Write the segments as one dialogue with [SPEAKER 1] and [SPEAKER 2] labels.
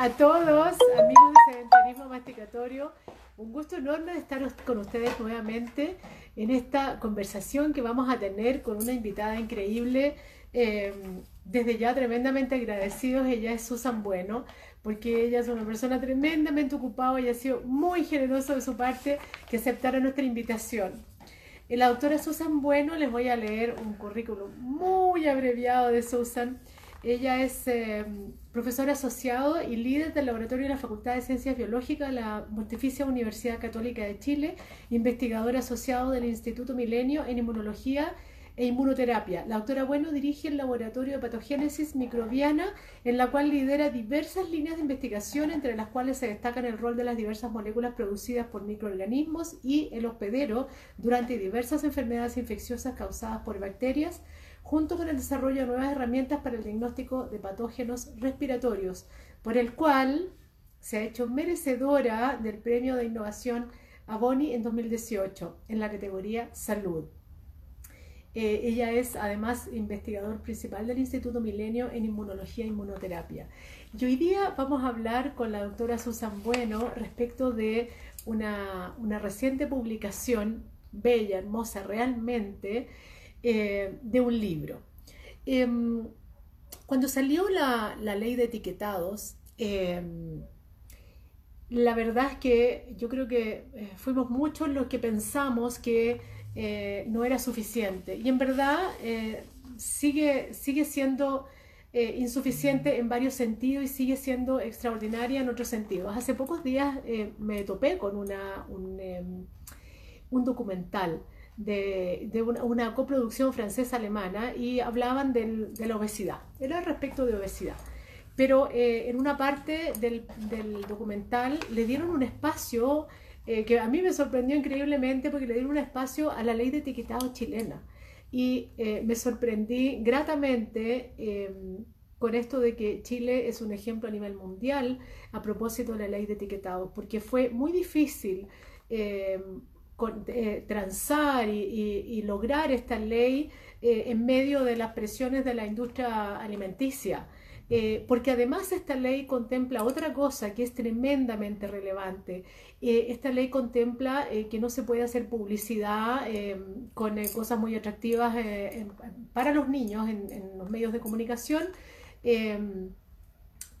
[SPEAKER 1] a todos, amigos de Sedentarismo Masticatorio. Un gusto enorme de estar con ustedes nuevamente en esta conversación que vamos a tener con una invitada increíble. Eh, desde ya tremendamente agradecidos. Ella es Susan Bueno, porque ella es una persona tremendamente ocupada y ha sido muy generosa de su parte que aceptara nuestra invitación. La doctora Susan Bueno, les voy a leer un currículum muy abreviado de Susan. Ella es eh, profesora asociado y líder del laboratorio de la Facultad de Ciencias Biológicas de la Pontificia Universidad Católica de Chile, investigador asociado del Instituto Milenio en Inmunología e Inmunoterapia. La doctora Bueno dirige el laboratorio de patogénesis microbiana, en la cual lidera diversas líneas de investigación, entre las cuales se destacan el rol de las diversas moléculas producidas por microorganismos y el hospedero durante diversas enfermedades infecciosas causadas por bacterias junto con el desarrollo de nuevas herramientas para el diagnóstico de patógenos respiratorios, por el cual se ha hecho merecedora del Premio de Innovación Aboni en 2018 en la categoría Salud. Eh, ella es además investigador principal del Instituto Milenio en Inmunología e Inmunoterapia. Y hoy día vamos a hablar con la doctora Susan Bueno respecto de una, una reciente publicación, bella, hermosa realmente, eh, de un libro. Em, cuando salió la, ley de etiquetados, em, la verdad es que yo creo que eh, fuimos muchos los que pensamos que eh, no era suficiente. Y en verdad sigue, sigue siendo insuficiente en varios sentidos y sigue siendo extraordinaria en otros sentidos. Hace pocos días me topé con una, un, em, un documental de, una, coproducción francesa-alemana y hablaban de la obesidad. Era respecto de obesidad. Pero eh, en una parte del, documental le dieron un espacio eh, que a mí me sorprendió increíblemente porque le dieron un espacio a la ley de etiquetado chilena. Y eh, me sorprendí gratamente em, con esto de que Chile es un ejemplo a nivel mundial a propósito de la ley de etiquetado, porque fue muy difícil eh, transar y, lograr esta ley eh, en medio de las presiones de la industria alimenticia. Eh, porque además esta ley contempla otra cosa que es tremendamente relevante. esta ley contempla que no se puede hacer publicidad con cosas muy atractivas para los niños en, los medios de comunicación.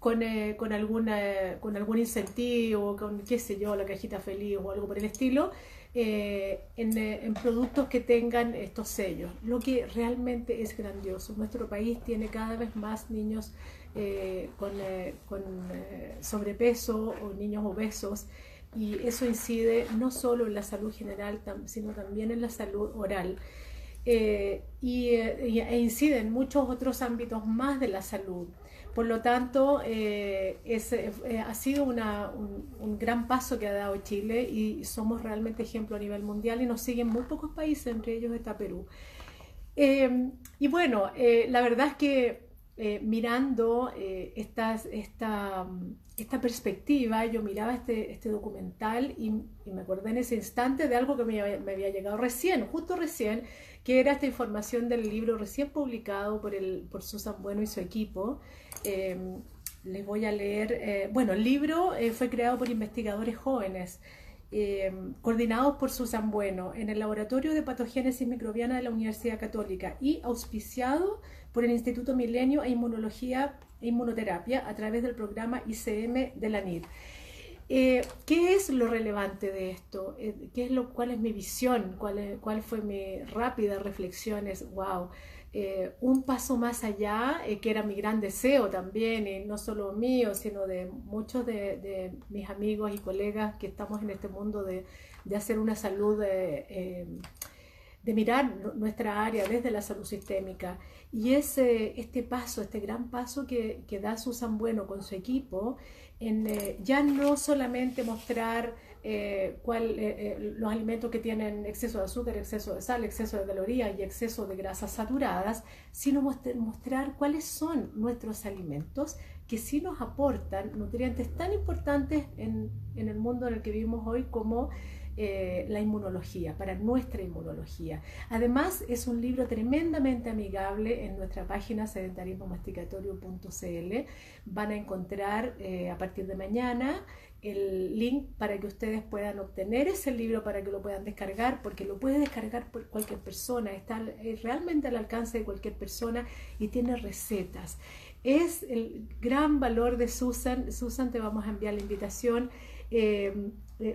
[SPEAKER 1] Alguna, con algún incentivo, con qué sé yo, la cajita feliz o algo por el estilo, eh, eh, en, productos que tengan estos sellos, lo que realmente es grandioso. Nuestro país tiene cada vez más niños eh, con, sobrepeso o niños obesos y eso incide no solo en la salud general, sino también en la salud oral. y, e incide en muchos otros ámbitos más de la salud. Por lo tanto, eh, eh, ha sido un, gran paso que ha dado Chile y somos realmente ejemplo a nivel mundial y nos siguen muy pocos países, entre ellos está Perú. Em, y bueno, eh, la verdad es que mirando esta, esta, perspectiva, yo miraba este, este documental y, me acordé en ese instante de algo que me, había llegado recién, justo recién, que era esta información del libro recién publicado por, el, por Susan Bueno y su equipo, Em, les voy a leer, eh, bueno, el libro eh, fue creado por investigadores jóvenes, em, coordinados por Susan Bueno, en el Laboratorio de Patogénesis Microbiana de la Universidad Católica y auspiciado por el Instituto Milenio e Inmunología e Inmunoterapia a través del programa ICM de la NID. Eh, ¿Qué es lo relevante de esto? ¿Qué es lo, ¿Cuál es mi visión? ¿Cuál, ¿Cuál fue mi rápida reflexión? Es, wow, eh, un paso más allá, eh, que era mi gran deseo también, y no solo mío, sino de muchos de, mis amigos y colegas que estamos en este mundo de, hacer una salud, eh, de mirar nuestra área desde la salud sistémica. Y ese, este paso, este gran paso que, que da Susan Bueno con su equipo, en ya no solamente mostrar eh, cuál, eh, eh, los alimentos que tienen exceso de azúcar, exceso de sal, exceso de calorías y exceso de grasas saturadas, sino mostrar cuáles son nuestros alimentos que sí nos aportan nutrientes tan importantes en, en el mundo en el que vivimos hoy como eh, la inmunología, para nuestra inmunología. Además, es un libro tremendamente amigable en nuestra página sedentarismomasticatorio.cl. Van a encontrar a partir de mañana el link para que ustedes puedan obtener ese libro, para que lo puedan descargar, porque lo puede descargar por cualquier persona, está eh, realmente al alcance de cualquier persona y tiene recetas. Es el gran valor de Susan. Susan, te vamos a enviar la invitación. Eh,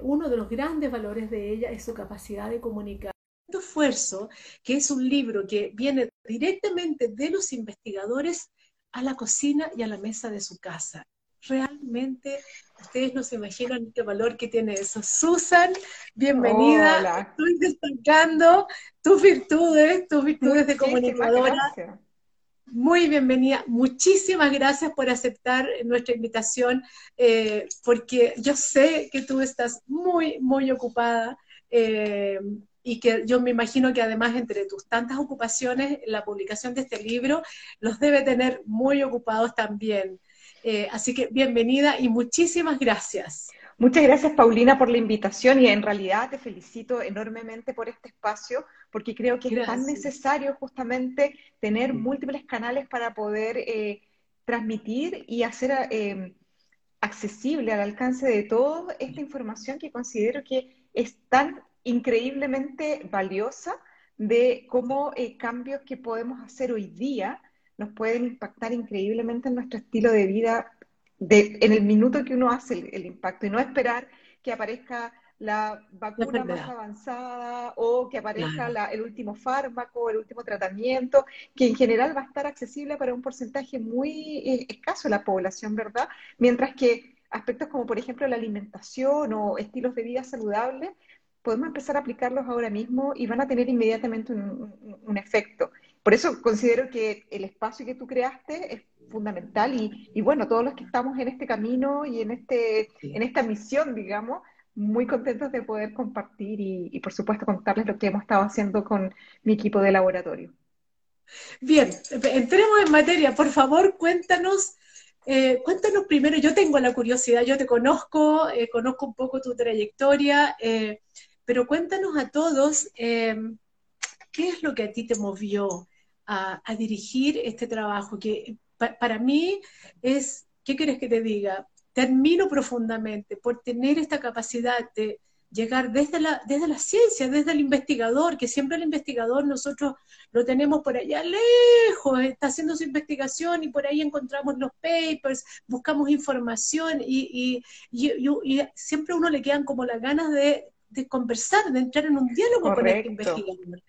[SPEAKER 1] uno de los grandes valores de ella es su capacidad de comunicar. Esfuerzo, que es un libro que viene directamente de los investigadores a la cocina y a la mesa de su casa. Realmente, ustedes no se imaginan qué valor que tiene eso. Susan, bienvenida. Estoy destacando tus virtudes, tus virtudes de comunicadora. Muy bienvenida. Muchísimas gracias por aceptar nuestra invitación, eh, porque yo sé que tú estás muy, muy ocupada eh, y que yo me imagino que además entre tus tantas ocupaciones, la publicación de este libro los debe tener muy ocupados también. Eh, así que bienvenida y muchísimas gracias.
[SPEAKER 2] Muchas gracias, Paulina, por la invitación y en realidad te felicito enormemente por este espacio porque creo que es tan necesario justamente tener múltiples canales para poder eh, transmitir y hacer eh, accesible al alcance de todos esta información que considero que es tan increíblemente valiosa de cómo eh, cambios que podemos hacer hoy día nos pueden impactar increíblemente en nuestro estilo de vida en el minuto que uno hace el, impacto y no esperar que aparezca la vacuna más avanzada o que aparezca el último fármaco, el último tratamiento, que en general va a estar accesible para un porcentaje muy eh, escaso de la población, ¿verdad? Mientras que aspectos como, por ejemplo, la alimentación o estilos de vida saludables, podemos empezar a aplicarlos ahora mismo y van a tener inmediatamente un, efecto. Por eso considero que el espacio que tú creaste es fundamental y, y, bueno, todos los que estamos en este camino y en, este, en esta misión, digamos, muy contentos de poder compartir y, por supuesto contarles lo que hemos estado haciendo con mi equipo de laboratorio.
[SPEAKER 1] Bien, entremos en materia. Por favor, cuéntanos, eh, cuéntanos primero, yo tengo la curiosidad, yo te conozco, eh, conozco un poco tu trayectoria, eh, pero cuéntanos a todos qué es lo que a ti te movió a, dirigir este trabajo, que para mí es, ¿qué quieres que te diga? termino profundamente por tener esta capacidad de llegar desde la, desde la ciencia, desde el investigador, que siempre el investigador nosotros lo tenemos por allá lejos, está haciendo su investigación y por ahí encontramos los papers, buscamos información y, y, siempre a uno le quedan como las ganas de, conversar, de entrar en un diálogo con este investigador.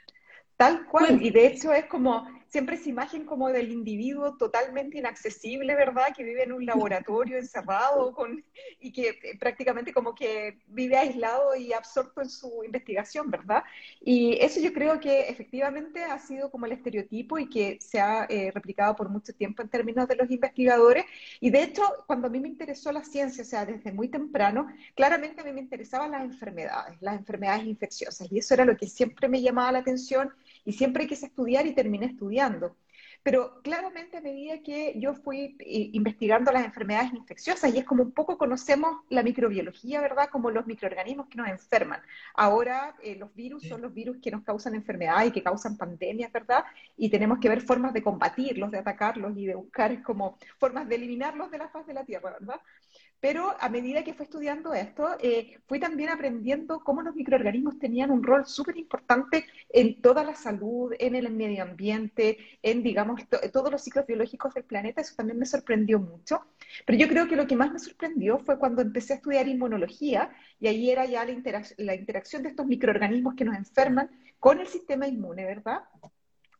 [SPEAKER 2] Tal cual, y de hecho es como siempre esa imagen como del individuo totalmente inaccesible, ¿verdad? Que vive en un laboratorio encerrado con, y que eh, prácticamente como que vive aislado y absorto en su investigación, ¿verdad? Y eso yo creo que efectivamente ha sido como el estereotipo y que se ha eh, replicado por mucho tiempo en términos de los investigadores. Y de hecho, cuando a mí me interesó la ciencia, o sea, desde muy temprano, claramente a mí me interesaban las enfermedades, las enfermedades infecciosas. Y eso era lo que siempre me llamaba la atención y siempre quise estudiar y terminé estudiando. Pero claramente a medida que yo fui eh, investigando las enfermedades infecciosas, y es como un poco conocemos la microbiología, ¿verdad? Como los microorganismos que nos enferman. Ahora eh, los virus son los virus que nos causan enfermedades y que causan pandemias, ¿verdad? Y tenemos que ver formas de combatirlos, de atacarlos y de buscar como formas de eliminarlos de la faz de la Tierra, ¿verdad? Pero a medida que fui estudiando esto, eh, fui también aprendiendo cómo los microorganismos tenían un rol súper importante en toda la salud, en el medio ambiente, en, digamos, todos los ciclos biológicos del planeta. Eso también me sorprendió mucho. Pero yo creo que lo que más me sorprendió fue cuando empecé a estudiar inmunología y ahí era ya la, la interacción de estos microorganismos que nos enferman con el sistema inmune, ¿verdad?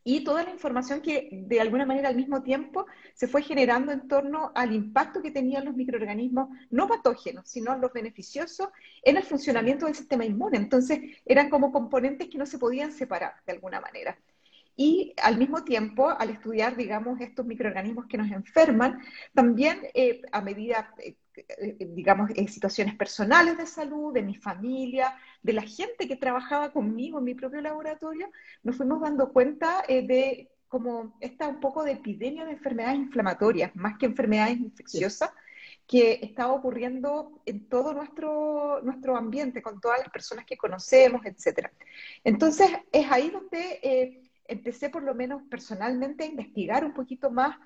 [SPEAKER 2] Y toda la información que de alguna manera al mismo tiempo se fue generando en torno al impacto que tenían los microorganismos no patógenos, sino los beneficiosos en el funcionamiento del sistema inmune. Entonces eran como componentes que no se podían separar de alguna manera. Y al mismo tiempo, al estudiar, digamos, estos microorganismos que nos enferman, también eh, a medida eh, digamos, en situaciones personales de salud, de mi familia, de la gente que trabajaba conmigo en mi propio laboratorio, nos fuimos dando cuenta eh, de como esta un poco de epidemia de enfermedades inflamatorias, más que enfermedades infecciosas, que está ocurriendo en todo nuestro, nuestro ambiente, con todas las personas que conocemos, etc. Entonces, es ahí donde eh, empecé por lo menos personalmente a investigar un poquito más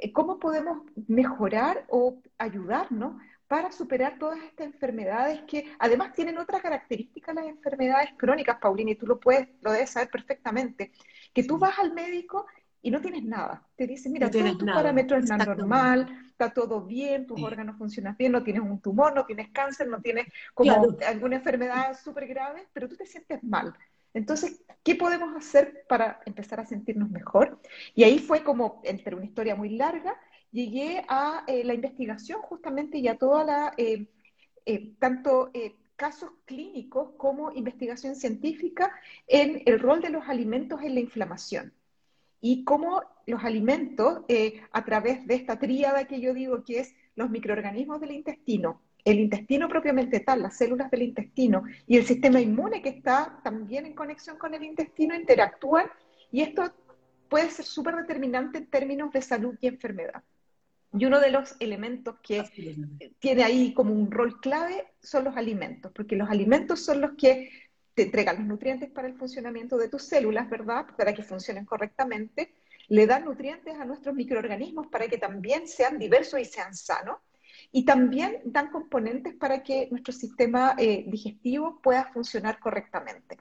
[SPEAKER 2] eh, cómo podemos mejorar o ayudarnos para superar todas estas enfermedades que además tienen otras características las enfermedades crónicas, Paulina, y tú lo puedes, lo debes saber perfectamente, que tú vas al médico y no tienes nada. Te dicen, mira, todos tus parámetros están normal, está todo bien, tus órganos funcionan bien, no tienes un tumor, no tienes cáncer, no tienes como alguna enfermedad súper grave, pero tú te sientes mal. Entonces, ¿qué podemos hacer para empezar a sentirnos mejor? Y ahí fue como, entre una historia muy larga, llegué a eh, la investigación justamente y a toda la, eh, eh, tanto casos clínicos como investigación científica en el rol de los alimentos en la inflamación y cómo los alimentos, a través de esta tríada que yo digo que es los microorganismos del intestino, el intestino propiamente tal, las células del intestino y el sistema inmune que está también en conexión con el intestino interactúan y esto puede ser súper determinante en términos de salud y enfermedad. Y uno de los elementos que tiene ahí como un rol clave son los alimentos, porque los alimentos son los que te entregan los nutrientes para el funcionamiento de tus células, ¿verdad? Para que funcionen correctamente. Le dan nutrientes a nuestros microorganismos para que también sean diversos y sean sanos. Y también dan componentes para que nuestro sistema eh, digestivo pueda funcionar correctamente.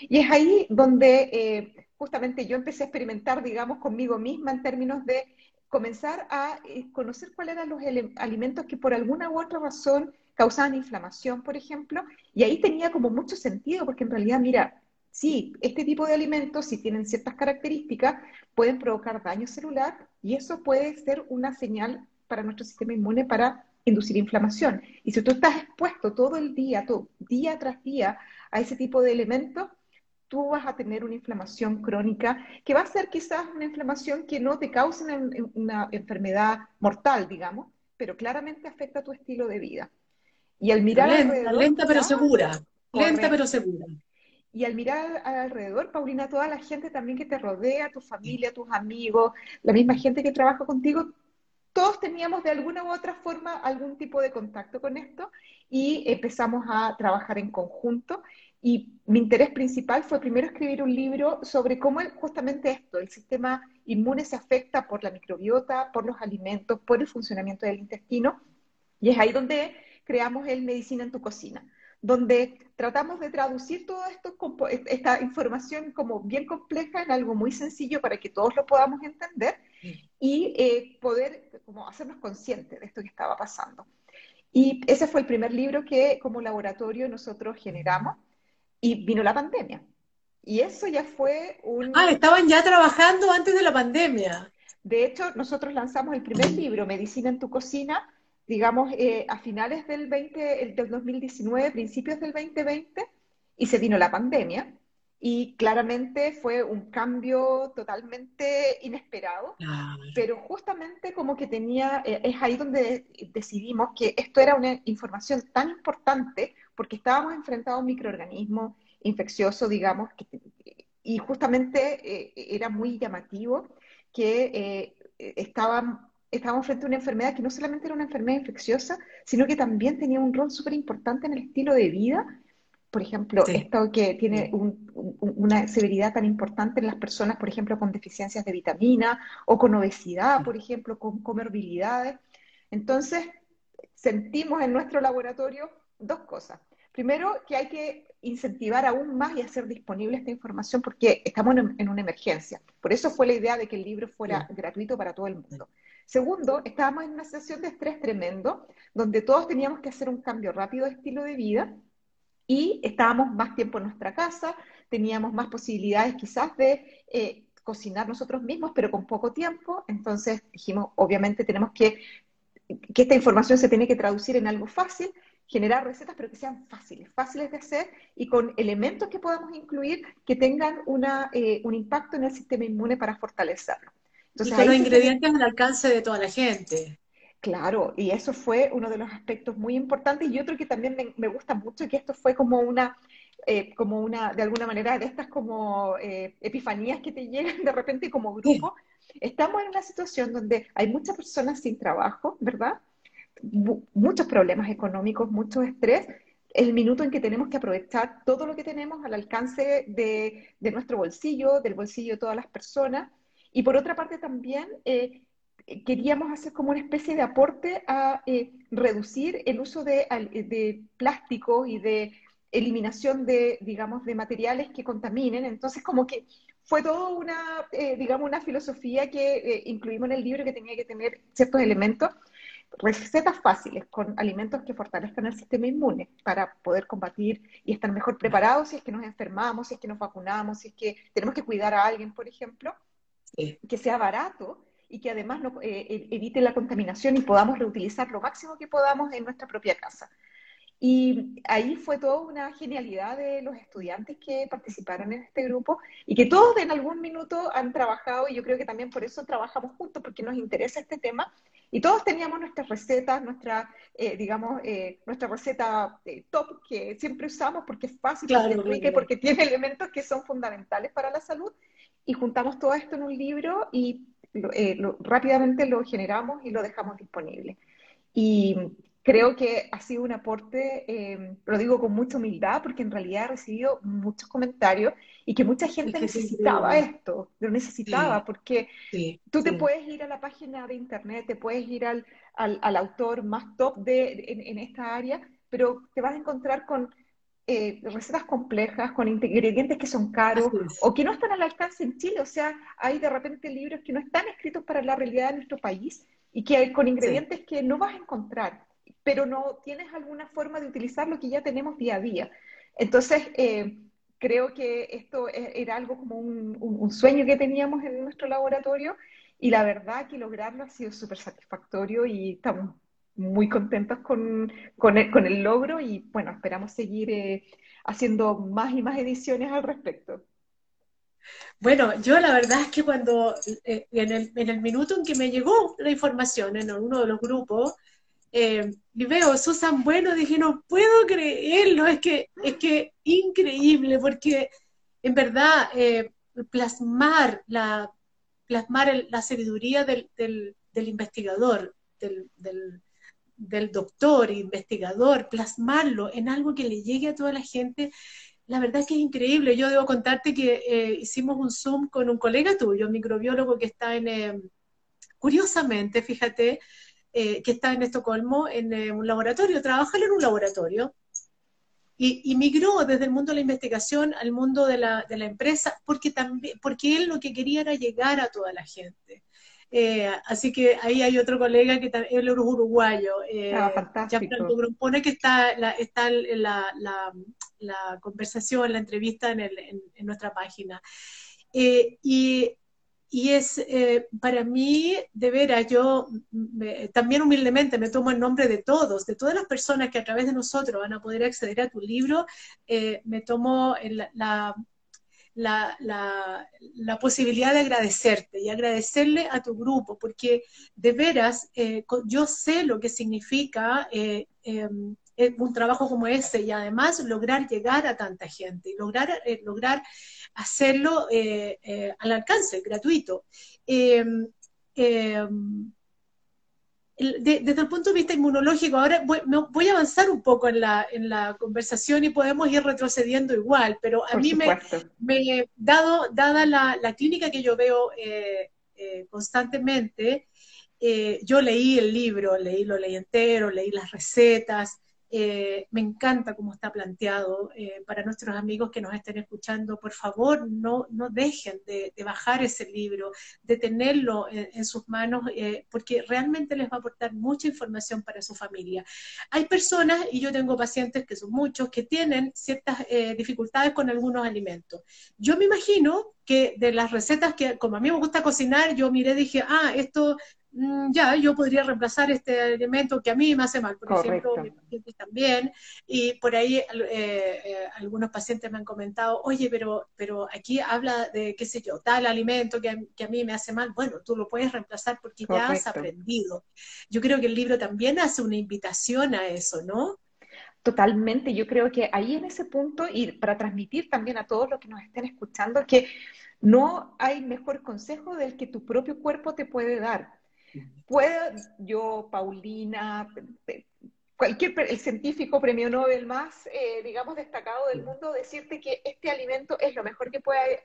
[SPEAKER 2] Y es ahí donde eh, justamente yo empecé a experimentar, digamos, conmigo misma en términos de comenzar a eh, conocer cuáles eran los alimentos que por alguna u otra razón causaban inflamación, por ejemplo, y ahí tenía como mucho sentido, porque en realidad, mira, sí, este tipo de alimentos, si tienen ciertas características, pueden provocar daño celular y eso puede ser una señal para nuestro sistema inmune para inducir inflamación. Y si tú estás expuesto todo el día, todo, día tras día, a ese tipo de elementos, tú vas a tener una inflamación crónica que va a ser quizás una inflamación que no te cause una, enfermedad mortal, digamos, pero claramente afecta tu estilo de vida.
[SPEAKER 3] Y al mirar lenta, alrededor, lenta pero segura, lenta pero segura.
[SPEAKER 2] Y al mirar alrededor, Paulina, toda la gente también que te rodea, tu familia, tus amigos, la misma gente que trabaja contigo, todos teníamos de alguna u otra forma algún tipo de contacto con esto y empezamos a trabajar en conjunto y mi interés principal fue primero escribir un libro sobre cómo justamente esto, el sistema inmune se afecta por la microbiota, por los alimentos, por el funcionamiento del intestino. Y es ahí donde creamos el Medicina en tu cocina, donde tratamos de traducir toda esta información como bien compleja en algo muy sencillo para que todos lo podamos entender y eh, poder como hacernos conscientes de esto que estaba pasando. Y ese fue el primer libro que como laboratorio nosotros generamos y vino la pandemia. Y eso ya fue un...
[SPEAKER 3] Ah, estaban ya trabajando antes de la pandemia.
[SPEAKER 2] De hecho, nosotros lanzamos el primer libro, Medicina en tu cocina, digamos, eh, a finales del, 20, del 2019, principios del 2020, y se vino la pandemia. Y claramente fue un cambio totalmente inesperado, pero justamente como que tenía, eh, es ahí donde decidimos que esto era una información tan importante porque estábamos enfrentados a un microorganismo infeccioso, digamos, y justamente eh, era muy llamativo que eh, estaban, estábamos frente a una enfermedad que no solamente era una enfermedad infecciosa, sino que también tenía un rol súper importante en el estilo de vida. Por ejemplo, esto que tiene una severidad tan importante en las personas, por ejemplo, con deficiencias de vitamina o con obesidad, por ejemplo, con comorbilidades. Entonces, sentimos en nuestro laboratorio dos cosas. Primero, que hay que incentivar aún más y hacer disponible esta información porque estamos en, una emergencia. Por eso fue la idea de que el libro fuera gratuito para todo el mundo. Segundo, estábamos en una situación de estrés tremendo, donde todos teníamos que hacer un cambio rápido de estilo de vida y estábamos más tiempo en nuestra casa, teníamos más posibilidades quizás de eh, cocinar nosotros mismos, pero con poco tiempo. Entonces dijimos, obviamente tenemos que, que esta información se tiene que traducir en algo fácil generar recetas, pero que sean fáciles, fáciles de hacer y con elementos que podamos incluir que tengan una, eh, un impacto en el sistema inmune para fortalecerlo.
[SPEAKER 3] Entonces, y con los ingredientes al alcance de toda la gente.
[SPEAKER 2] Claro, y eso fue uno de los aspectos muy importantes y otro que también me, me gusta mucho, que esto fue como una, eh, como una, de alguna manera, de estas como eh, epifanías que te llegan de repente como grupo. Estamos en una situación donde hay muchas personas sin trabajo, ¿verdad? muchos problemas económicos, mucho estrés, el minuto en que tenemos que aprovechar todo lo que tenemos al alcance de, nuestro bolsillo, del bolsillo de todas las personas. Y por otra parte también eh, queríamos hacer como una especie de aporte a eh, reducir el uso de, de plástico y de eliminación de, digamos, de materiales que contaminen. Entonces, como que fue todo una, eh, digamos, una filosofía que incluimos en el libro que tenía que tener ciertos elementos recetas fáciles con alimentos que fortalezcan el sistema inmune para poder combatir y estar mejor preparados si es que nos enfermamos, si es que nos vacunamos, si es que tenemos que cuidar a alguien, por ejemplo, que sea barato y que además eh, e, evite la contaminación y podamos reutilizar lo máximo que podamos en nuestra propia casa. Y ahí fue toda una genialidad de los estudiantes que participaron en este grupo y que todos en algún minuto han trabajado y yo creo que también por eso trabajamos juntos, porque nos interesa este tema. Y todos teníamos nuestras recetas, nuestra, eh, digamos, eh, nuestra receta eh, top que siempre usamos porque es fácil, claro, porque, porque tiene elementos que son fundamentales para la salud. Y juntamos todo esto en un libro y rápidamente lo generamos y lo dejamos disponible. Y creo que ha sido un aporte, eh, lo digo con mucha humildad, porque en realidad he recibido muchos comentarios y que mucha gente necesitaba esto, lo necesitaba, porque tú te puedes ir a la página de internet, te puedes ir al, al, autor más top de, en, esta área, pero te vas a encontrar con eh, recetas complejas, con ingredientes que son caros o que no están al alcance en Chile. O sea, hay de repente libros que no están escritos para la realidad de nuestro país y que hay con ingredientes que no vas a encontrar pero no tienes alguna forma de utilizar lo que ya tenemos día a día. Entonces, eh, creo que esto e, era algo como un, sueño que teníamos en nuestro laboratorio y la verdad que lograrlo ha sido súper satisfactorio y estamos muy contentos con, con, el, logro y bueno, esperamos seguir eh, haciendo más y más ediciones al respecto.
[SPEAKER 1] Bueno, yo la verdad es que cuando eh, en, el, en, el, minuto en que me llegó la información en uno de los grupos, eh, y veo Susan Bueno, dije, no puedo creerlo, es que, es que increíble, porque en verdad eh, plasmar, la, plasmar la sabiduría del, investigador, del, del, doctor, investigador, plasmarlo en algo que le llegue a toda la gente, la verdad es que es increíble. Yo debo contarte que eh, hicimos un Zoom con un colega tuyo, un microbiólogo que está en, curiosamente, fíjate, eh, que está en Estocolmo en eh, un laboratorio, trabaja en un laboratorio, y, migró desde el mundo de la investigación al mundo de la, de la, empresa, porque, también, porque él lo que quería era llegar a toda la gente. Eh, así que ahí hay otro colega que también, él es uruguayo, eh,
[SPEAKER 2] ah,
[SPEAKER 1] Grumpone, que está, la, está la, la, la, conversación, la entrevista en, el, en, nuestra página. y y es eh, para mí, de veras, yo también humildemente me tomo el nombre de todos, de todas las personas que a través de nosotros van a poder acceder a tu libro, eh, me tomo la, la, la, posibilidad de agradecerte y agradecerle a tu grupo, porque de veras eh, yo sé lo que significa em, un trabajo como ese y además lograr llegar a tanta gente y lograr, lograr hacerlo eh, eh, al alcance, gratuito. Desde el punto de vista inmunológico, ahora voy, a avanzar un poco en la, en la, conversación y podemos ir retrocediendo igual, pero a mí me, me, dado, dada la, la, clínica que yo veo eh, constantemente, yo leí el libro, leí, lo leí entero, leí las recetas, eh, me encanta cómo está planteado. Eh, para nuestros amigos que nos estén escuchando, por favor, no, no dejen de, bajar ese libro, de tenerlo en, sus manos, eh, porque realmente les va a aportar mucha información para su familia. Hay personas, y yo tengo pacientes que son muchos, que tienen ciertas dificultades con algunos alimentos. Yo me imagino que de las recetas que, como a mí me gusta cocinar, yo miré dije, ah, esto ya, yo podría reemplazar este elemento que a mí me hace mal, por ejemplo, mis pacientes también, y por ahí eh, eh, algunos pacientes me han comentado, oye, pero, pero aquí habla de, qué sé yo, tal alimento que, a mí me hace mal, bueno, tú lo puedes reemplazar porque ya has aprendido. Yo creo que el libro también hace una invitación a eso, ¿no?
[SPEAKER 2] Totalmente, yo creo que ahí en ese punto, y para transmitir también a todos los que nos estén escuchando, que no hay mejor consejo del que tu propio cuerpo te puede dar. Puedo yo, Paulina, cualquier el científico premio Nobel más, eh, digamos, destacado del mundo, decirte que este alimento es lo mejor que puede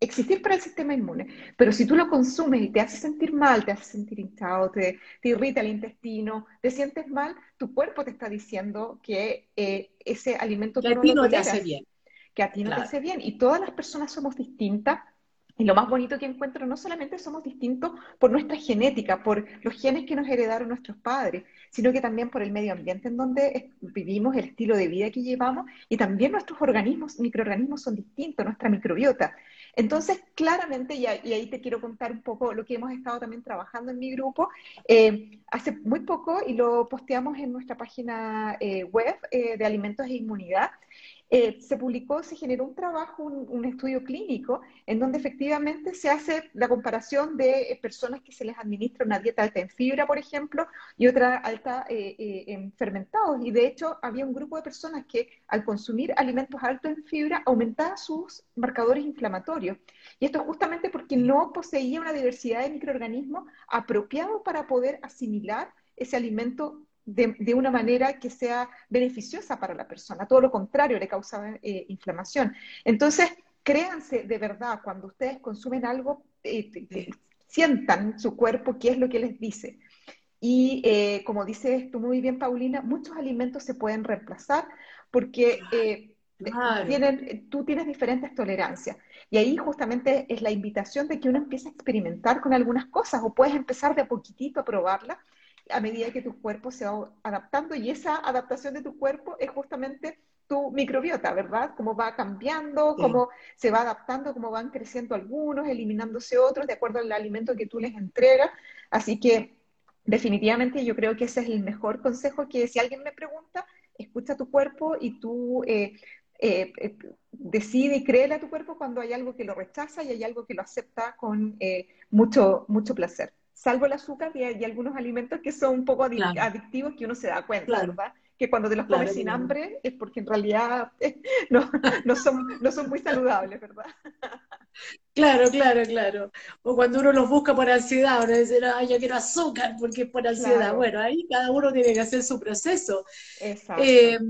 [SPEAKER 2] existir para el sistema inmune. Pero si tú lo consumes y te hace sentir mal, te hace sentir hinchado, te, irrita el intestino, te sientes mal, tu cuerpo te está diciendo que eh, ese alimento
[SPEAKER 1] que a ti no, te hace bien.
[SPEAKER 2] Que a ti no te hace bien. Y todas las personas somos distintas. Y lo más bonito que encuentro, no solamente somos distintos por nuestra genética, por los genes que nos heredaron nuestros padres, sino que también por el medio ambiente en donde vivimos, el estilo de vida que llevamos, y también nuestros organismos, microorganismos son distintos, nuestra microbiota. Entonces, claramente, y, ahí te quiero contar un poco lo que hemos estado también trabajando en mi grupo, eh, hace muy poco, y lo posteamos en nuestra página eh, web eh, de alimentos e inmunidad, eh, se publicó, se generó un trabajo, un, estudio clínico, en donde efectivamente se hace la comparación de eh, personas que se les administra una dieta alta en fibra, por ejemplo, y otra alta eh, en fermentados. Y de hecho había un grupo de personas que al consumir alimentos altos en fibra aumentaban sus marcadores inflamatorios. Y esto justamente porque no poseía una diversidad de microorganismos apropiados para poder asimilar ese alimento de, una manera que sea beneficiosa para la persona. Todo lo contrario, le causa eh, inflamación. Entonces, créanse de verdad, cuando ustedes consumen algo, eh, sientan su cuerpo qué es lo que les dice. Y eh, como dices tú muy bien, Paulina, muchos alimentos se pueden reemplazar porque tienen, tú tienes diferentes tolerancias. Y ahí justamente es la invitación de que uno empiece a experimentar con algunas cosas o puedes empezar de a poquitito a probarlas a medida que tu cuerpo se va adaptando y esa adaptación de tu cuerpo es justamente tu microbiota, ¿verdad? Cómo va cambiando, cómo se va adaptando, cómo van creciendo algunos, eliminándose otros de acuerdo al alimento que tú les entregas. Así que definitivamente yo creo que ese es el mejor consejo que si alguien me pregunta, escucha tu cuerpo y tú eh, eh, eh, decide y créele a tu cuerpo cuando hay algo que lo rechaza y hay algo que lo acepta con mucho, mucho placer salvo el azúcar y hay, algunos alimentos que son un poco adictivos que uno se da cuenta, ¿verdad? Que cuando te los comes sin hambre es porque en realidad no, no, son, no son muy saludables, ¿verdad?
[SPEAKER 1] Claro, claro, claro. O cuando uno los busca por ansiedad, uno dice, no, yo quiero azúcar porque es por ansiedad. Bueno, ahí cada uno tiene que hacer su proceso. Exacto. Eh,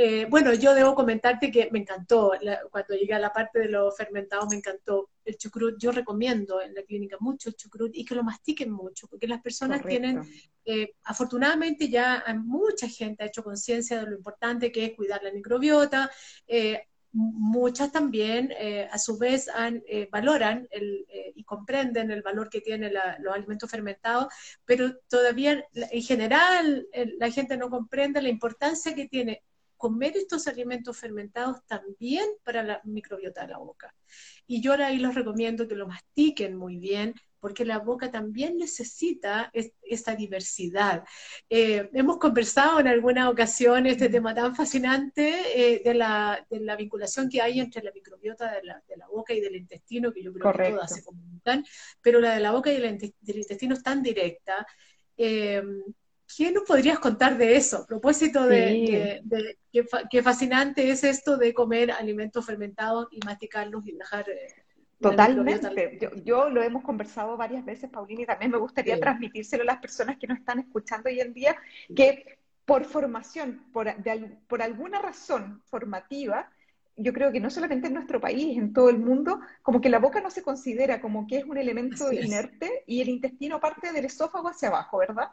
[SPEAKER 1] eh, bueno, yo debo comentarte que me encantó, cuando llegué a la parte de los fermentados, me encantó el chucrut. Yo recomiendo en la clínica mucho el chucrut y que lo mastiquen mucho, porque las personas tienen, eh, afortunadamente ya mucha gente ha hecho conciencia de lo importante que es cuidar la microbiota. Eh, muchas también, a su vez, valoran y comprenden el valor que tienen los alimentos fermentados, pero todavía, en general, la gente no comprende la importancia que tiene comer estos alimentos fermentados también para la microbiota de la boca. Y yo ahí los recomiendo que lo mastiquen muy bien, porque la boca también necesita esta diversidad. Eh, hemos conversado en alguna ocasión este tema tan fascinante eh, de, la, vinculación que hay entre la microbiota de la, boca y del intestino, que yo creo que todas se comunican, pero la de la boca y del intestino es tan directa. Eh, ¿Qué nos podrías contar de eso? A propósito de, qué, fascinante es esto de comer alimentos fermentados y masticarlos y dejar... Eh,
[SPEAKER 2] Totalmente. Yo, lo hemos conversado varias veces, Paulina, y también me gustaría transmitírselo a las personas que nos están escuchando hoy en día, que por formación, por, por alguna razón formativa, yo creo que no solamente en nuestro país, en todo el mundo, como que la boca no se considera como que es un elemento inerte y el intestino parte del esófago hacia abajo, ¿verdad?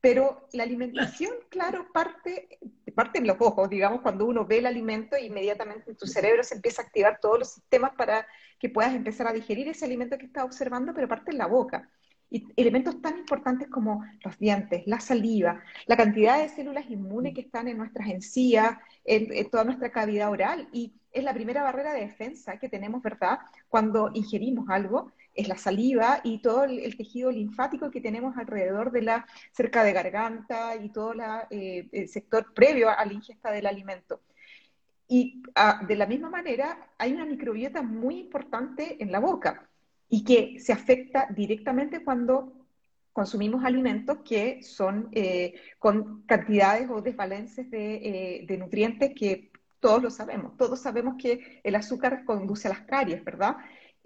[SPEAKER 2] Pero la alimentación, claro, parte, parte en los ojos, digamos, cuando uno ve el alimento, inmediatamente en tu cerebro se empieza a activar todos los sistemas para que puedas empezar a digerir ese alimento que estás observando, pero parte en la boca. Y elementos tan importantes como los dientes, la saliva, la cantidad de células inmunes que están en nuestras encías, en, en toda nuestra cavidad oral. Y es la primera barrera de defensa que tenemos, ¿verdad? Cuando ingerimos algo es la saliva y todo el, tejido linfático que tenemos alrededor de la cerca de garganta y todo eh, el sector previo a la ingesta del alimento. Y ah, de la misma manera, hay una microbiota muy importante en la boca y que se afecta directamente cuando consumimos alimentos que son eh, con cantidades o desbalances de, de, nutrientes que todos lo sabemos. Todos sabemos que el azúcar conduce a las caries, ¿verdad?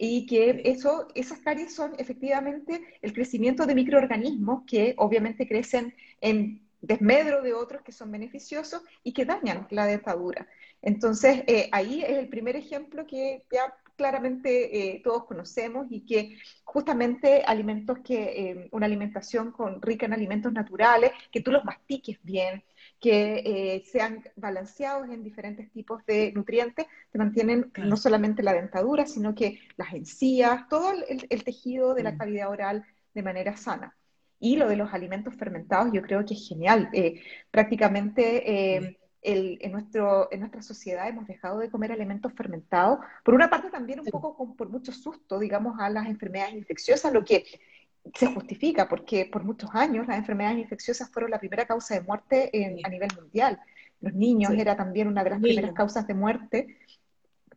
[SPEAKER 2] Y que eso, esas caries son efectivamente el crecimiento de microorganismos que obviamente crecen en desmedro de otros que son beneficiosos y que dañan la dentadura. Entonces, eh, ahí es el primer ejemplo que ya claramente eh, todos conocemos y que justamente alimentos que, eh, una alimentación con, rica en alimentos naturales, que tú los mastiques bien, que sean balanceados en diferentes tipos de nutrientes, te mantienen no solamente la dentadura, sino que las encías, todo el tejido de la cavidad oral de manera sana. Y lo de los alimentos fermentados yo creo que es genial. Eh, prácticamente eh, en, nuestro, en nuestra sociedad hemos dejado de comer alimentos fermentados, por una parte también un poco por mucho susto, digamos, a las enfermedades infecciosas, lo que se justifica porque por muchos años las enfermedades infecciosas fueron la primera causa de muerte a nivel mundial. Los niños era también una de las primeras causas de muerte,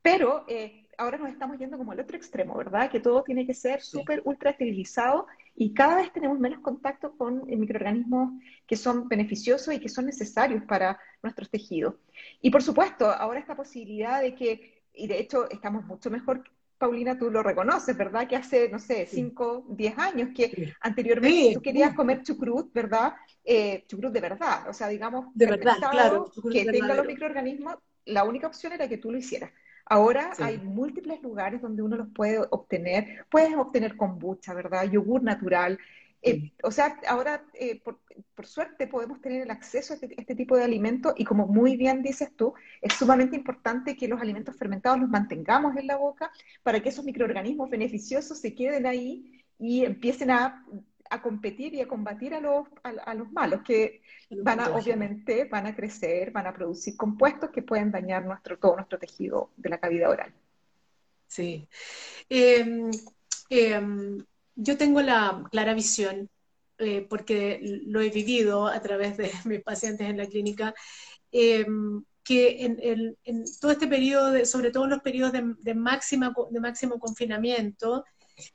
[SPEAKER 2] pero eh, ahora nos estamos yendo como al otro extremo, ¿verdad? Que todo tiene que ser súper ultra esterilizado y cada vez tenemos menos contacto con microorganismos que son beneficiosos y que son necesarios para nuestros tejidos. Y por supuesto, ahora esta posibilidad de que, y de hecho estamos mucho mejor, Paulina, tú lo reconoces, ¿verdad? Que hace, no sé, 5, 10 años que anteriormente tú querías comer chucrut, ¿verdad? Eh, chucrut de verdad, o sea, digamos,
[SPEAKER 1] de verdad, claro,
[SPEAKER 2] que tenga los microorganismos, la única opción era que tú lo hicieras. Ahora hay múltiples lugares donde uno los puede obtener. Puedes obtener kombucha, ¿verdad? Yogur natural. Eh, o sea, ahora, eh, por, suerte, podemos tener el acceso a este, este, tipo de alimentos y como muy bien dices tú, es sumamente importante que los alimentos fermentados los mantengamos en la boca para que esos microorganismos beneficiosos se queden ahí y empiecen a a competir y a combatir a los, a, los malos, que van a, obviamente, van a crecer, van a producir compuestos que pueden dañar nuestro, todo nuestro tejido de la cavidad oral.
[SPEAKER 1] Sí. Em, em, yo tengo la clara visión, eh, porque lo he vivido a través de mis pacientes en la clínica, em, que en, todo este periodo, sobre todo en los periodos de, de, máxima, de máximo confinamiento,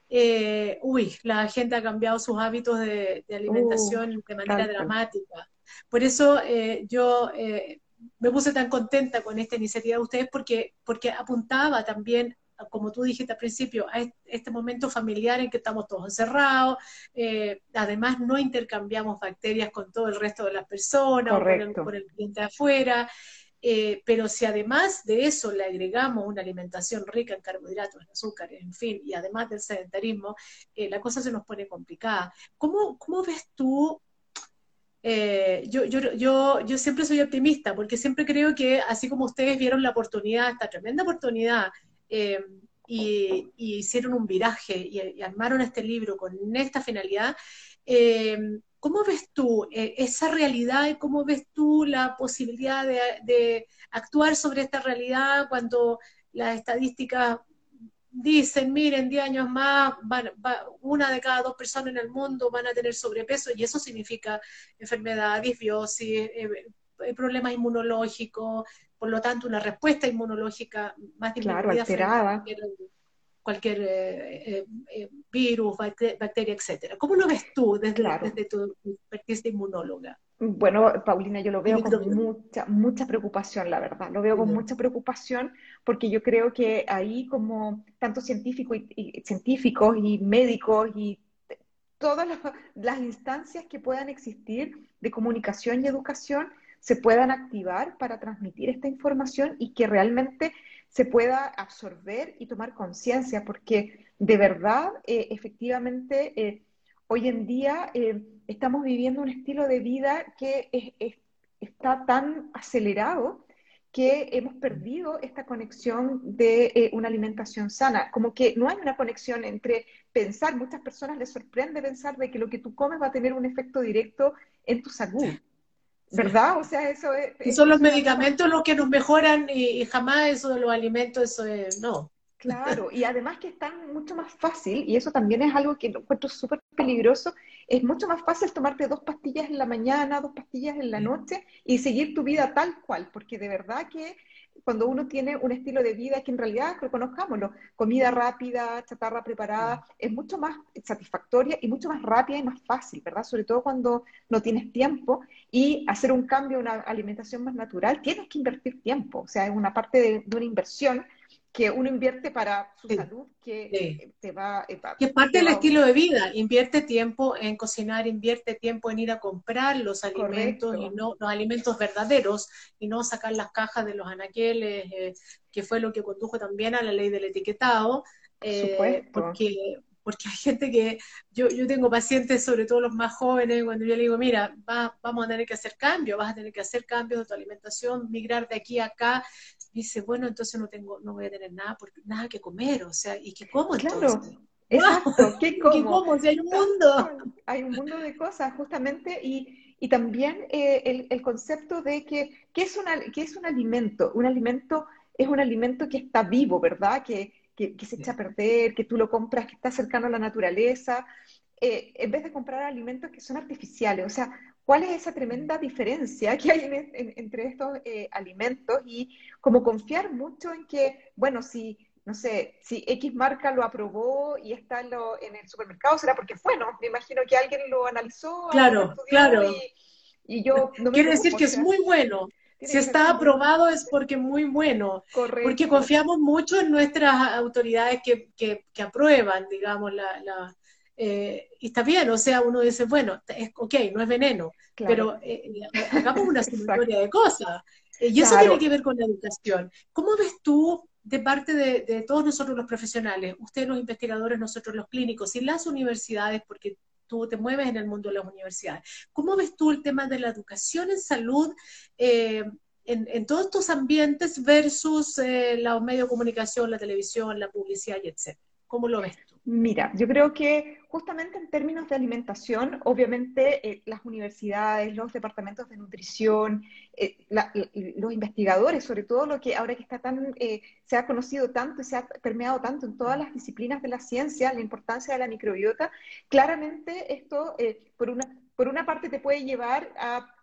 [SPEAKER 1] eh, uy, la gente ha cambiado sus hábitos de, alimentación uh, de manera dramática. Por eso eh, yo eh, me puse tan contenta con esta iniciativa de ustedes porque, porque apuntaba también como tú dijiste al principio, a este momento familiar en que estamos todos encerrados, además no intercambiamos bacterias con todo el resto de las personas o con el, con el cliente afuera, eh, pero si además de eso le agregamos una alimentación rica en carbohidratos, en azúcares, en fin, y además del sedentarismo, eh, la cosa se nos pone complicada. ¿Cómo, cómo ves tú? Eh, yo, yo, yo, yo, siempre soy optimista porque siempre creo que así como ustedes vieron la oportunidad, esta tremenda oportunidad, y, hicieron un viraje y, armaron este libro con esta finalidad, ¿Cómo ves tú eh, esa realidad y cómo ves tú la posibilidad de, actuar sobre esta realidad cuando las estadísticas dicen, miren, 10 años más, una de cada dos personas en el mundo van a tener sobrepeso y eso significa enfermedad, disbiosis, eh, eh, problemas inmunológicos, por lo tanto una respuesta inmunológica más
[SPEAKER 2] claro, alterada
[SPEAKER 1] cualquier eh, eh, eh, virus, bacteria, etcétera. ¿Cómo lo ves tú desde, desde tu expertise de inmunóloga?
[SPEAKER 2] Bueno, Paulina, yo lo veo con mucha, mucha preocupación, la verdad. Lo veo con mucha preocupación porque yo creo que ahí como tanto científicos y, científicos y médicos y todas las instancias que puedan existir de comunicación y educación se puedan activar para transmitir esta información y que realmente se pueda absorber y tomar conciencia, porque de verdad, eh, efectivamente, eh, hoy en día eh, estamos viviendo un estilo de vida que está tan acelerado que hemos perdido esta conexión de una alimentación sana, como que no hay una conexión entre pensar, muchas personas les sorprende pensar de que lo que tú comes va a tener un efecto directo en tu salud. ¿Verdad? O sea, eso es...
[SPEAKER 1] son los medicamentos los que nos mejoran y, jamás eso de los alimentos, eso es... No.
[SPEAKER 2] Claro, y además que están mucho más fácil, y eso también es algo que encuentro súper peligroso, es mucho más fácil tomarte dos pastillas en la mañana, dos pastillas en la noche y seguir tu vida tal cual, porque de verdad que cuando uno tiene un estilo de vida que en realidad, reconozcámoslo, comida rápida, chatarra preparada, es mucho más satisfactoria y mucho más rápida y más fácil, ¿verdad? Sobre todo cuando no tienes tiempo y hacer un cambio a una alimentación más natural, tienes que invertir tiempo, o sea, es una parte de, de una inversión que uno invierte para su salud, que te va...
[SPEAKER 1] Eh, que es parte del estilo de vida, invierte tiempo en cocinar, invierte tiempo en ir a comprar los alimentos y no los alimentos verdaderos y no sacar las cajas de los anaqueles, eh, que fue lo que condujo también a la ley del etiquetado, eh, porque porque hay gente que, yo, yo tengo pacientes, sobre todo los más jóvenes, cuando yo le digo, mira, vamos a tener que hacer cambios, vas a tener que hacer cambios de tu alimentación, migrar de aquí a acá, dice, bueno, entonces no tengo, no voy a tener nada, porque, nada que comer, o sea, ¿y qué como
[SPEAKER 2] claro. Exacto, ¿qué como?
[SPEAKER 1] ¿Qué hay un mundo.
[SPEAKER 2] Hay un mundo de cosas, justamente, y, y también eh, el, el, concepto de que, ¿qué es, una, ¿qué es un alimento? Un alimento es un alimento que está vivo, ¿verdad? Que, que, que se echa a perder, que tú lo compras, que está cercano a la naturaleza, eh, en vez de comprar alimentos que son artificiales. O sea, ¿cuál es esa tremenda diferencia que hay entre estos eh, alimentos? Y como confiar mucho en que, bueno, si, no sé, si X marca lo aprobó y está en, lo, en el supermercado, será porque fue, ¿no? Me imagino que alguien lo analizó.
[SPEAKER 1] Claro, claro. Y, yo Quiere decir que es muy bueno. Si está aprobado es porque muy bueno. Correcto. Porque confiamos mucho en nuestras autoridades que, que, que aprueban, digamos, la, la eh, y está bien, o sea, uno dice, bueno, es, ok, no es veneno, pero eh, eh, hagamos una sumatoria de cosas. y eso tiene que ver con la educación. ¿Cómo ves tú, de parte de, de, todos nosotros los profesionales, ustedes los investigadores, nosotros los clínicos y las universidades, porque tú te mueves en el mundo de las universidades, ¿cómo ves tú el tema de la educación en salud? En, en, todos estos ambientes versus los medios de comunicación, la televisión, la publicidad y etcétera. ¿Cómo lo ves?
[SPEAKER 2] Mira, yo creo que justamente en términos de alimentación, obviamente eh, las universidades, los departamentos de nutrición, eh, los investigadores, sobre todo lo que ahora que está tan, eh, se ha conocido tanto y se ha permeado tanto en todas las disciplinas de la ciencia, la importancia de la microbiota, claramente esto, por una por una parte te puede llevar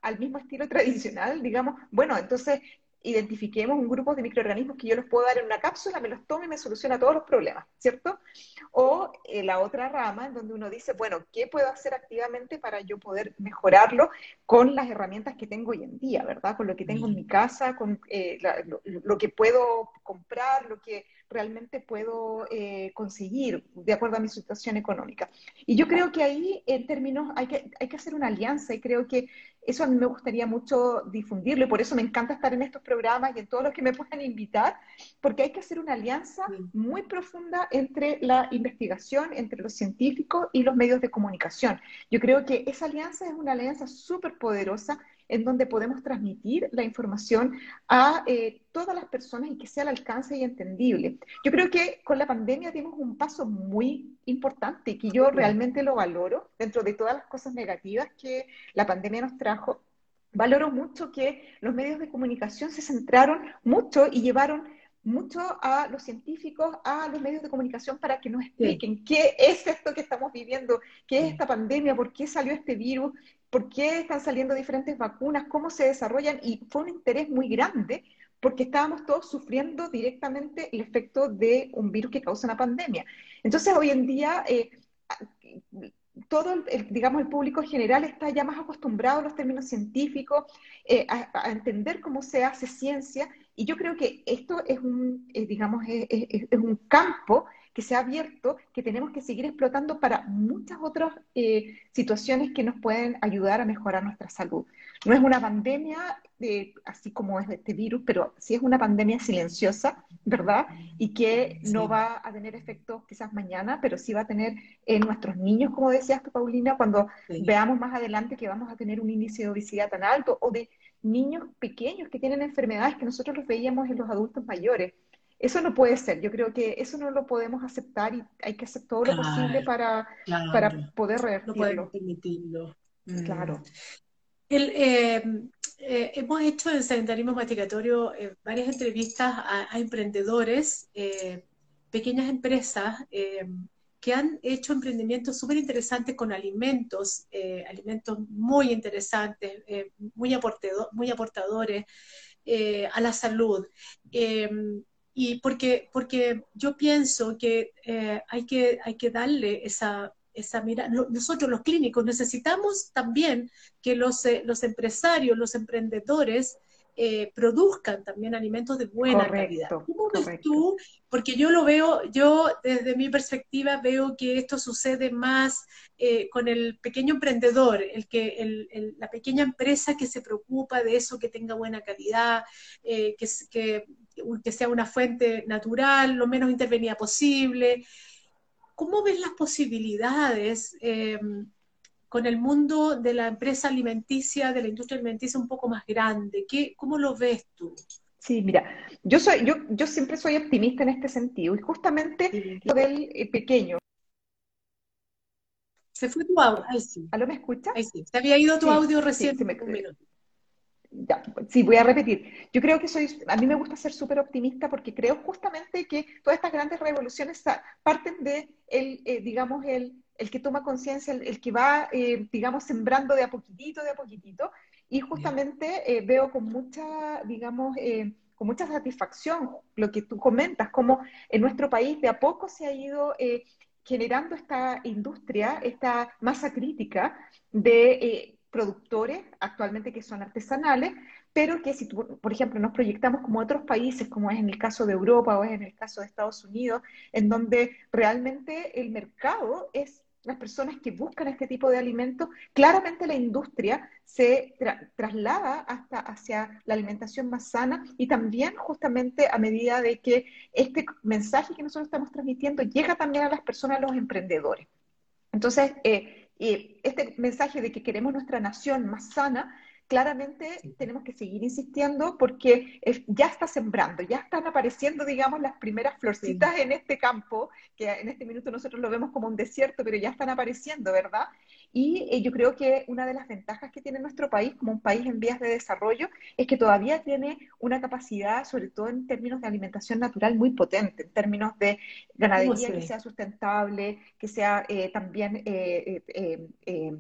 [SPEAKER 2] al mismo estilo tradicional, digamos, bueno, entonces identifiquemos un grupo de microorganismos que yo los puedo dar en una cápsula, me los tomo y me soluciona todos los problemas, ¿cierto? O eh, la otra rama en donde uno dice, bueno, ¿qué puedo hacer activamente para yo poder mejorarlo con las herramientas que tengo hoy en día, ¿verdad? Con lo que tengo en mi casa, con eh, lo, que puedo comprar, lo que realmente puedo eh, conseguir de acuerdo a mi situación económica. Y yo creo que ahí, en términos, hay que, hay que hacer una alianza y creo que eso a mí me gustaría mucho difundirlo y por eso me encanta estar en estos programas y en todos los que me puedan invitar, porque hay que hacer una alianza muy profunda entre la investigación, entre los científicos y los medios de comunicación. Yo creo que esa alianza es una alianza súper poderosa en donde podemos transmitir la información a eh, todas las personas y que sea al alcance y entendible. Yo creo que con la pandemia dimos un paso muy importante y que yo realmente lo valoro dentro de todas las cosas negativas que la pandemia nos trajo. Valoro mucho que los medios de comunicación se centraron mucho y llevaron mucho a los científicos, a los medios de comunicación para que nos expliquen qué es esto que estamos viviendo, qué es esta pandemia, por qué salió este virus, por qué están saliendo diferentes vacunas, cómo se desarrollan, y fue un interés muy grande porque estábamos todos sufriendo directamente el efecto de un virus que causa una pandemia. Entonces, hoy en día, eh, todo, el, digamos, el público en general está ya más acostumbrado a los términos científicos, eh, a, entender cómo se hace ciencia, y yo creo que esto es un, eh, digamos, es, un campo que se ha abierto, que tenemos que seguir explotando para muchas otras eh, situaciones que nos pueden ayudar a mejorar nuestra salud. No es una pandemia eh, así como es este virus, pero sí es una pandemia silenciosa, ¿verdad? Y que no va a tener efectos quizás mañana, pero sí va a tener en nuestros niños, como decías tú, Paulina, cuando veamos más adelante que vamos a tener un índice de obesidad tan alto o de niños pequeños que tienen enfermedades que nosotros los veíamos en los adultos mayores. Eso no puede ser, yo creo que eso no lo podemos aceptar y hay que hacer todo lo posible para, para poder revertirlo. No podemos
[SPEAKER 1] permitirlo.
[SPEAKER 2] Claro.
[SPEAKER 1] Mm. El, eh, eh, hemos hecho en Sanitarismo Masticatorio eh, varias entrevistas a, emprendedores, pequeñas empresas que han hecho emprendimientos súper interesantes con alimentos, alimentos muy interesantes, muy, muy aportadores a la salud. Y porque, porque yo pienso que, hay que hay que darle esa, esa mira. Nosotros los clínicos necesitamos también que los, los empresarios, los emprendedores, eh, produzcan también alimentos de buena calidad. ¿Cómo ves tú? Porque yo lo veo, yo desde mi perspectiva veo que esto sucede más eh, con el pequeño emprendedor, el que, la pequeña empresa que se preocupa de eso, que tenga buena calidad, eh, que, que, que sea una fuente natural, lo menos intervenida posible. ¿Cómo ves las posibilidades? con el mundo de la empresa alimenticia, de la industria alimenticia un poco más grande? ¿Qué, ¿Cómo lo ves tú?
[SPEAKER 2] Sí, mira, yo soy, yo, yo siempre soy optimista en este sentido y justamente lo del eh, pequeño.
[SPEAKER 1] Se fue tu audio, ahí sí.
[SPEAKER 2] ¿Aló me escucha?
[SPEAKER 1] Ahí sí, te había ido tu audio recién. Sí, un minuto.
[SPEAKER 2] Ya, sí, voy a repetir. Yo creo que soy, a mí me gusta ser súper optimista porque creo justamente que todas estas grandes revoluciones parten de el, eh, digamos, el, el que toma conciencia, el, que va, eh, digamos, sembrando de a poquitito, de a poquitito, y justamente eh, veo con mucha, digamos, con mucha satisfacción lo que tú comentas, como en nuestro país de a poco se ha ido generando esta industria, esta masa crítica de productores actualmente que son artesanales, pero que si, por ejemplo, nos proyectamos como otros países, como es en el caso de Europa o es en el caso de Estados Unidos, en donde realmente el mercado es las personas que buscan este tipo de alimentos, claramente la industria se traslada hasta hacia la alimentación más sana y también justamente a medida de que este mensaje que nosotros estamos transmitiendo llega también a las personas, a los emprendedores. Entonces, eh, eh, este mensaje de que queremos nuestra nación más sana claramente tenemos que seguir insistiendo porque ya está sembrando, ya están apareciendo, digamos, las primeras florcitas en este campo, que en este minuto nosotros lo vemos como un desierto, pero ya están apareciendo, ¿verdad? Y eh, yo creo que una de las ventajas que tiene nuestro país, como un país en vías de desarrollo, es que todavía tiene una capacidad, sobre todo en términos de alimentación natural, muy potente, en términos de ganadería que sea sustentable, que sea eh, también eh,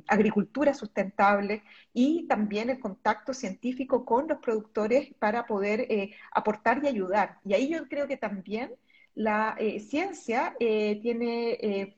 [SPEAKER 2] agricultura sustentable y también el contacto científico con los productores para poder aportar y ayudar. Y ahí yo creo que también la ciencia tiene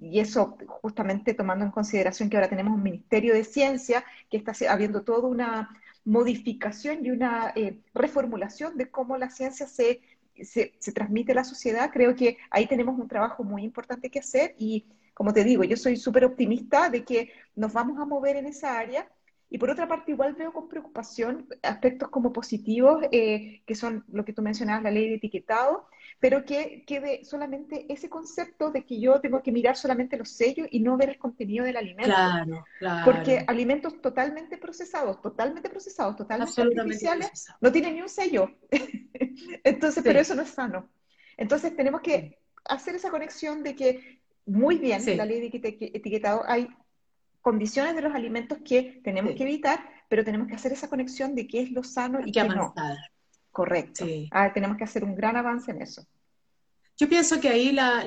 [SPEAKER 2] y eso justamente tomando en consideración que ahora tenemos un Ministerio de Ciencia que está habiendo toda una modificación y una eh, reformulación de cómo la ciencia se, se, se, transmite a la sociedad, creo que ahí tenemos un trabajo muy importante que hacer y como te digo, yo soy súper optimista de que nos vamos a mover en esa área y por otra parte, igual veo con preocupación aspectos como positivos, eh, que son lo que tú mencionabas, la ley de etiquetado, pero que quede solamente ese concepto de que yo tengo que mirar solamente los sellos y no ver el contenido del alimento.
[SPEAKER 1] Claro, claro.
[SPEAKER 2] Porque alimentos totalmente procesados, totalmente procesados, totalmente artificiales, no tienen ni un sello. Entonces, pero eso no es sano. Entonces, tenemos que hacer esa conexión de que muy bien, la ley de etiquetado hay condiciones de los alimentos que tenemos que evitar, pero tenemos que hacer esa conexión de qué es lo sano y qué no. Correcto. Ah, tenemos que hacer un gran avance en eso.
[SPEAKER 1] Yo pienso que ahí la,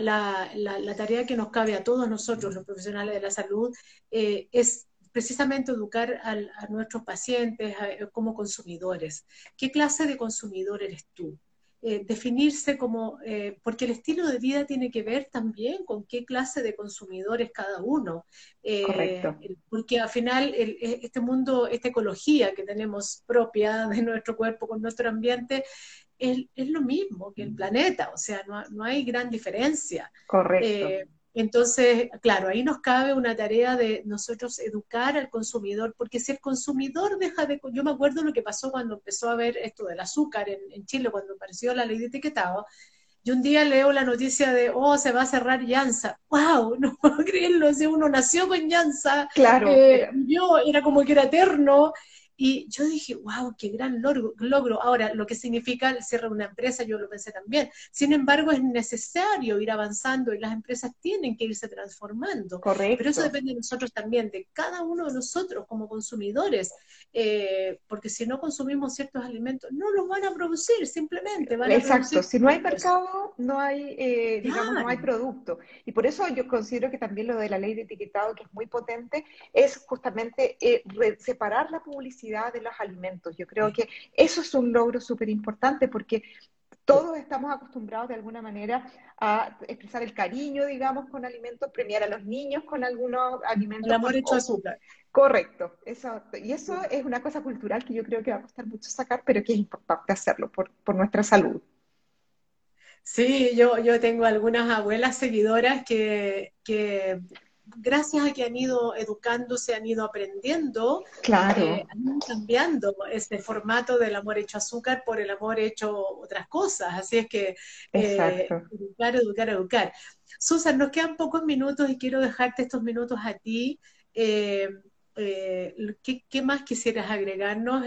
[SPEAKER 1] tarea que nos cabe a todos nosotros, los profesionales de la salud, eh, es precisamente educar a nuestros pacientes como consumidores. ¿Qué clase de consumidor eres tú? Eh, definirse como, eh, porque el estilo de vida tiene que ver también con qué clase de consumidor es cada uno.
[SPEAKER 2] Eh, Correcto.
[SPEAKER 1] Porque al final este mundo, esta ecología que tenemos propia de nuestro cuerpo con nuestro ambiente, es, es lo mismo que el mm. planeta, o sea, no, no hay gran diferencia.
[SPEAKER 2] Correcto.
[SPEAKER 1] Entonces, claro, ahí nos cabe una tarea de nosotros educar al consumidor, porque si el consumidor deja de... Yo me acuerdo lo que pasó cuando empezó a ver esto del azúcar en, Chile, cuando apareció la ley de etiquetado, y un día leo la noticia de, oh, se va a cerrar Llanza. ¡Wow! No puedo creerlo, si uno nació con Llanza,
[SPEAKER 2] claro,
[SPEAKER 1] eh, yo era como que era eterno, Y yo dije, wow, qué gran logro, Ahora, lo que significa el cierre de una empresa, yo lo pensé también. Sin embargo, es necesario ir avanzando y las empresas tienen que irse transformando.
[SPEAKER 2] Correcto.
[SPEAKER 1] Pero eso depende de nosotros también, de cada uno de nosotros como consumidores, eh, porque si no consumimos ciertos alimentos, no los van a producir, simplemente van
[SPEAKER 2] Exacto, si no hay mercado, no hay, eh, digamos, no hay producto. Y por eso yo considero que también lo de la ley de etiquetado, que es muy potente, es justamente eh, separar la publicidad de los alimentos. Yo creo que eso es un logro súper importante porque todos estamos acostumbrados de alguna manera a expresar el cariño, digamos, con alimentos, premiar a los niños con algunos alimentos.
[SPEAKER 1] El amor hecho azúcar.
[SPEAKER 2] Correcto, exacto. Y eso es una cosa cultural que yo creo que va a costar mucho sacar, pero que es importante hacerlo por, por nuestra salud.
[SPEAKER 1] Sí, yo, yo tengo algunas abuelas seguidoras que, que gracias a que han ido educándose, han ido aprendiendo,
[SPEAKER 2] claro.
[SPEAKER 1] Eh, han ido cambiando este formato del amor hecho azúcar por el amor hecho otras cosas. Así es que eh, educar, educar, educar. Susan, nos quedan pocos minutos y quiero dejarte estos minutos a ti. Eh, ¿qué, ¿qué, más quisieras agregarnos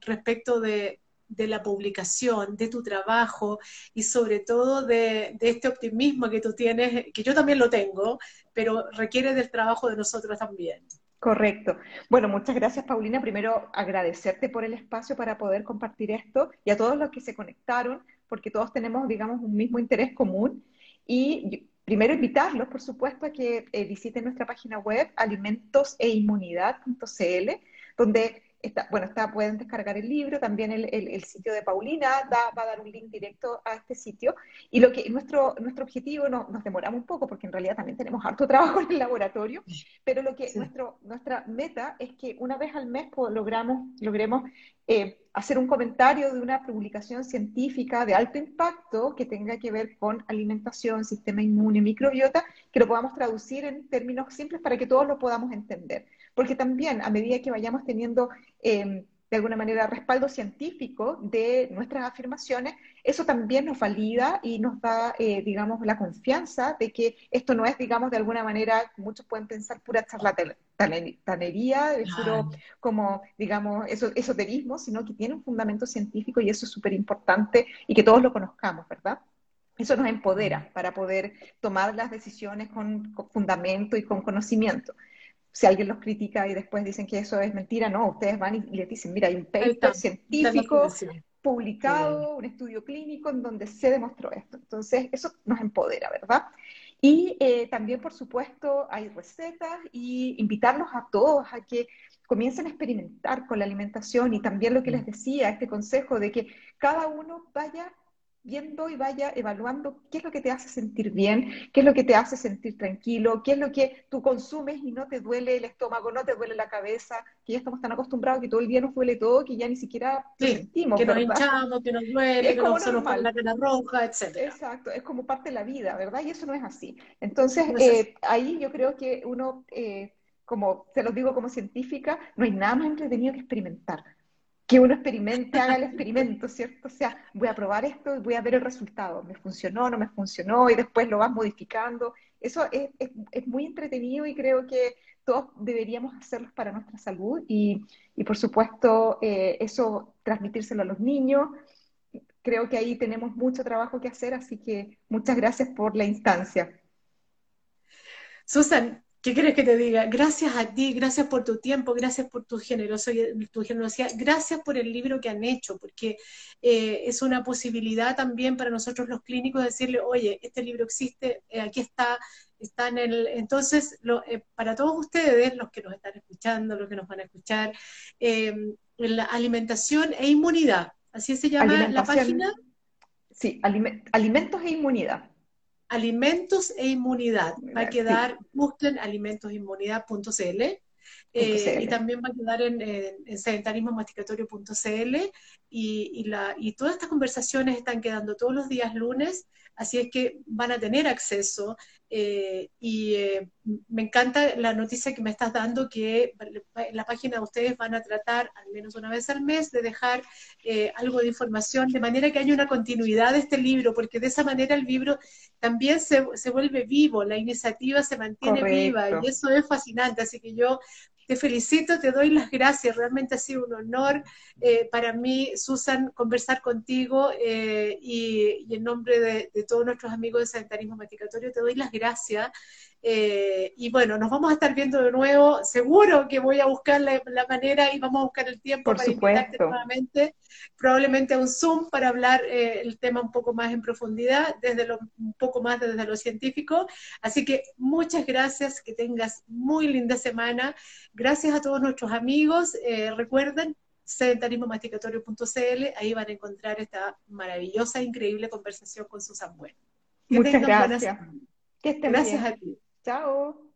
[SPEAKER 1] respecto de, de la publicación, de tu trabajo y sobre todo de, este optimismo que tú tienes, que yo también lo tengo, pero requiere del trabajo de nosotros también.
[SPEAKER 2] Correcto. Bueno, muchas gracias, Paulina. Primero, agradecerte por el espacio para poder compartir esto y a todos los que se conectaron, porque todos tenemos, digamos, un mismo interés común. Y primero, invitarlos, por supuesto, a que eh, visiten nuestra página web, alimentoseinmunidad.cl, donde bueno, está, pueden descargar el libro, también el, el, sitio de Paulina da, va a dar un link directo a este sitio. Y lo que nuestro, nuestro objetivo, no, nos demoramos un poco porque en realidad también tenemos harto trabajo en el laboratorio, pero lo que nuestro, nuestra meta es que una vez al mes logramos, logremos eh, hacer un comentario de una publicación científica de alto impacto que tenga que ver con alimentación, sistema inmune, microbiota, que lo podamos traducir en términos simples para que todos lo podamos entender porque también a medida que vayamos teniendo em, de alguna manera respaldo científico de nuestras afirmaciones, eso también nos valida y nos da, eh, digamos, la confianza de que esto no es, digamos, de alguna manera, muchos pueden pensar pura charlatanería, puro como, digamos, eso, esoterismo, sino que tiene un fundamento científico y eso es súper importante y que todos lo conozcamos, ¿verdad? Eso nos empodera para poder tomar las decisiones con fundamento y con conocimiento si alguien los critica y después dicen que eso es mentira, no, ustedes van y les dicen, mira, hay un paper científico publicado, un estudio clínico en donde se demostró esto. Entonces, eso nos empodera, ¿verdad? Y eh, también, por supuesto, hay recetas y invitarlos a todos a que comiencen a experimentar con la alimentación y también lo que les decía, este consejo de que cada uno vaya viendo y vaya evaluando qué es lo que te hace sentir bien, qué es lo que te hace sentir tranquilo, qué es lo que tú consumes y no te duele el estómago, no te duele la cabeza, que ya estamos tan acostumbrados que todo el día nos duele todo, que ya ni siquiera sentimos.
[SPEAKER 1] Que nos hinchamos, que nos duele, que nos, nos la cara roja, etc.
[SPEAKER 2] Exacto, es como parte de la vida, ¿verdad? Y eso no es así. Entonces, eh, ahí yo creo que uno, eh, como se los digo como científica, no hay nada más entretenido que experimentar que uno experimente, haga el experimento, ¿cierto? O sea, voy a probar esto y voy a ver el resultado. ¿Me funcionó, no me funcionó? Y después lo vas modificando. Eso es, es, muy entretenido y creo que todos deberíamos hacerlo para nuestra salud y, y por supuesto, eh, eso transmitírselo a los niños. Creo que ahí tenemos mucho trabajo que hacer, así que muchas gracias por la instancia.
[SPEAKER 1] Susan, ¿Qué quieres que te diga? Gracias a ti, gracias por tu tiempo, gracias por tu generosidad, tu generosidad gracias por el libro que han hecho, porque eh, es una posibilidad también para nosotros los clínicos decirle, oye, este libro existe, eh, aquí está, está en el... Entonces, eh, para todos ustedes, los que nos están escuchando, los que nos van a escuchar, la alimentación e inmunidad, así se llama la página.
[SPEAKER 2] Sí, alimentos e inmunidad
[SPEAKER 1] alimentos e inmunidad. Va a quedar, busquen alimentosinmunidad.cl eh, y también va a quedar en, en, sedentarismomasticatorio.cl y, y, la, y todas estas conversaciones están quedando todos los días lunes, así es que van a tener acceso eh, y eh, me encanta la noticia que me estás dando que en la página de ustedes van a tratar al menos una vez al mes de dejar eh, algo de información de manera que haya una continuidad de este libro, porque de esa manera el libro también se, se vuelve vivo, la iniciativa se mantiene viva y eso es fascinante. Así que yo te felicito, te doy las gracias, realmente ha sido un honor eh, para mí, Susan, conversar contigo eh, y, en nombre de, todos nuestros amigos de Sanitarismo Masticatorio, te doy las gracias. Eh, y bueno, nos vamos a estar viendo de nuevo. Seguro que voy a buscar la, manera y vamos a buscar el tiempo
[SPEAKER 2] para invitarte
[SPEAKER 1] nuevamente, probablemente a un Zoom para hablar eh, el tema un poco más en profundidad, desde lo, un poco más desde lo científico. Así que muchas gracias, que tengas muy linda semana. Gracias a todos nuestros amigos. Eh, recuerden, sedentarismomasticatorio.cl, ahí van a encontrar esta maravillosa, increíble conversación con Susan Bueno.
[SPEAKER 2] Muchas gracias.
[SPEAKER 1] gracias a ti.
[SPEAKER 2] Chao.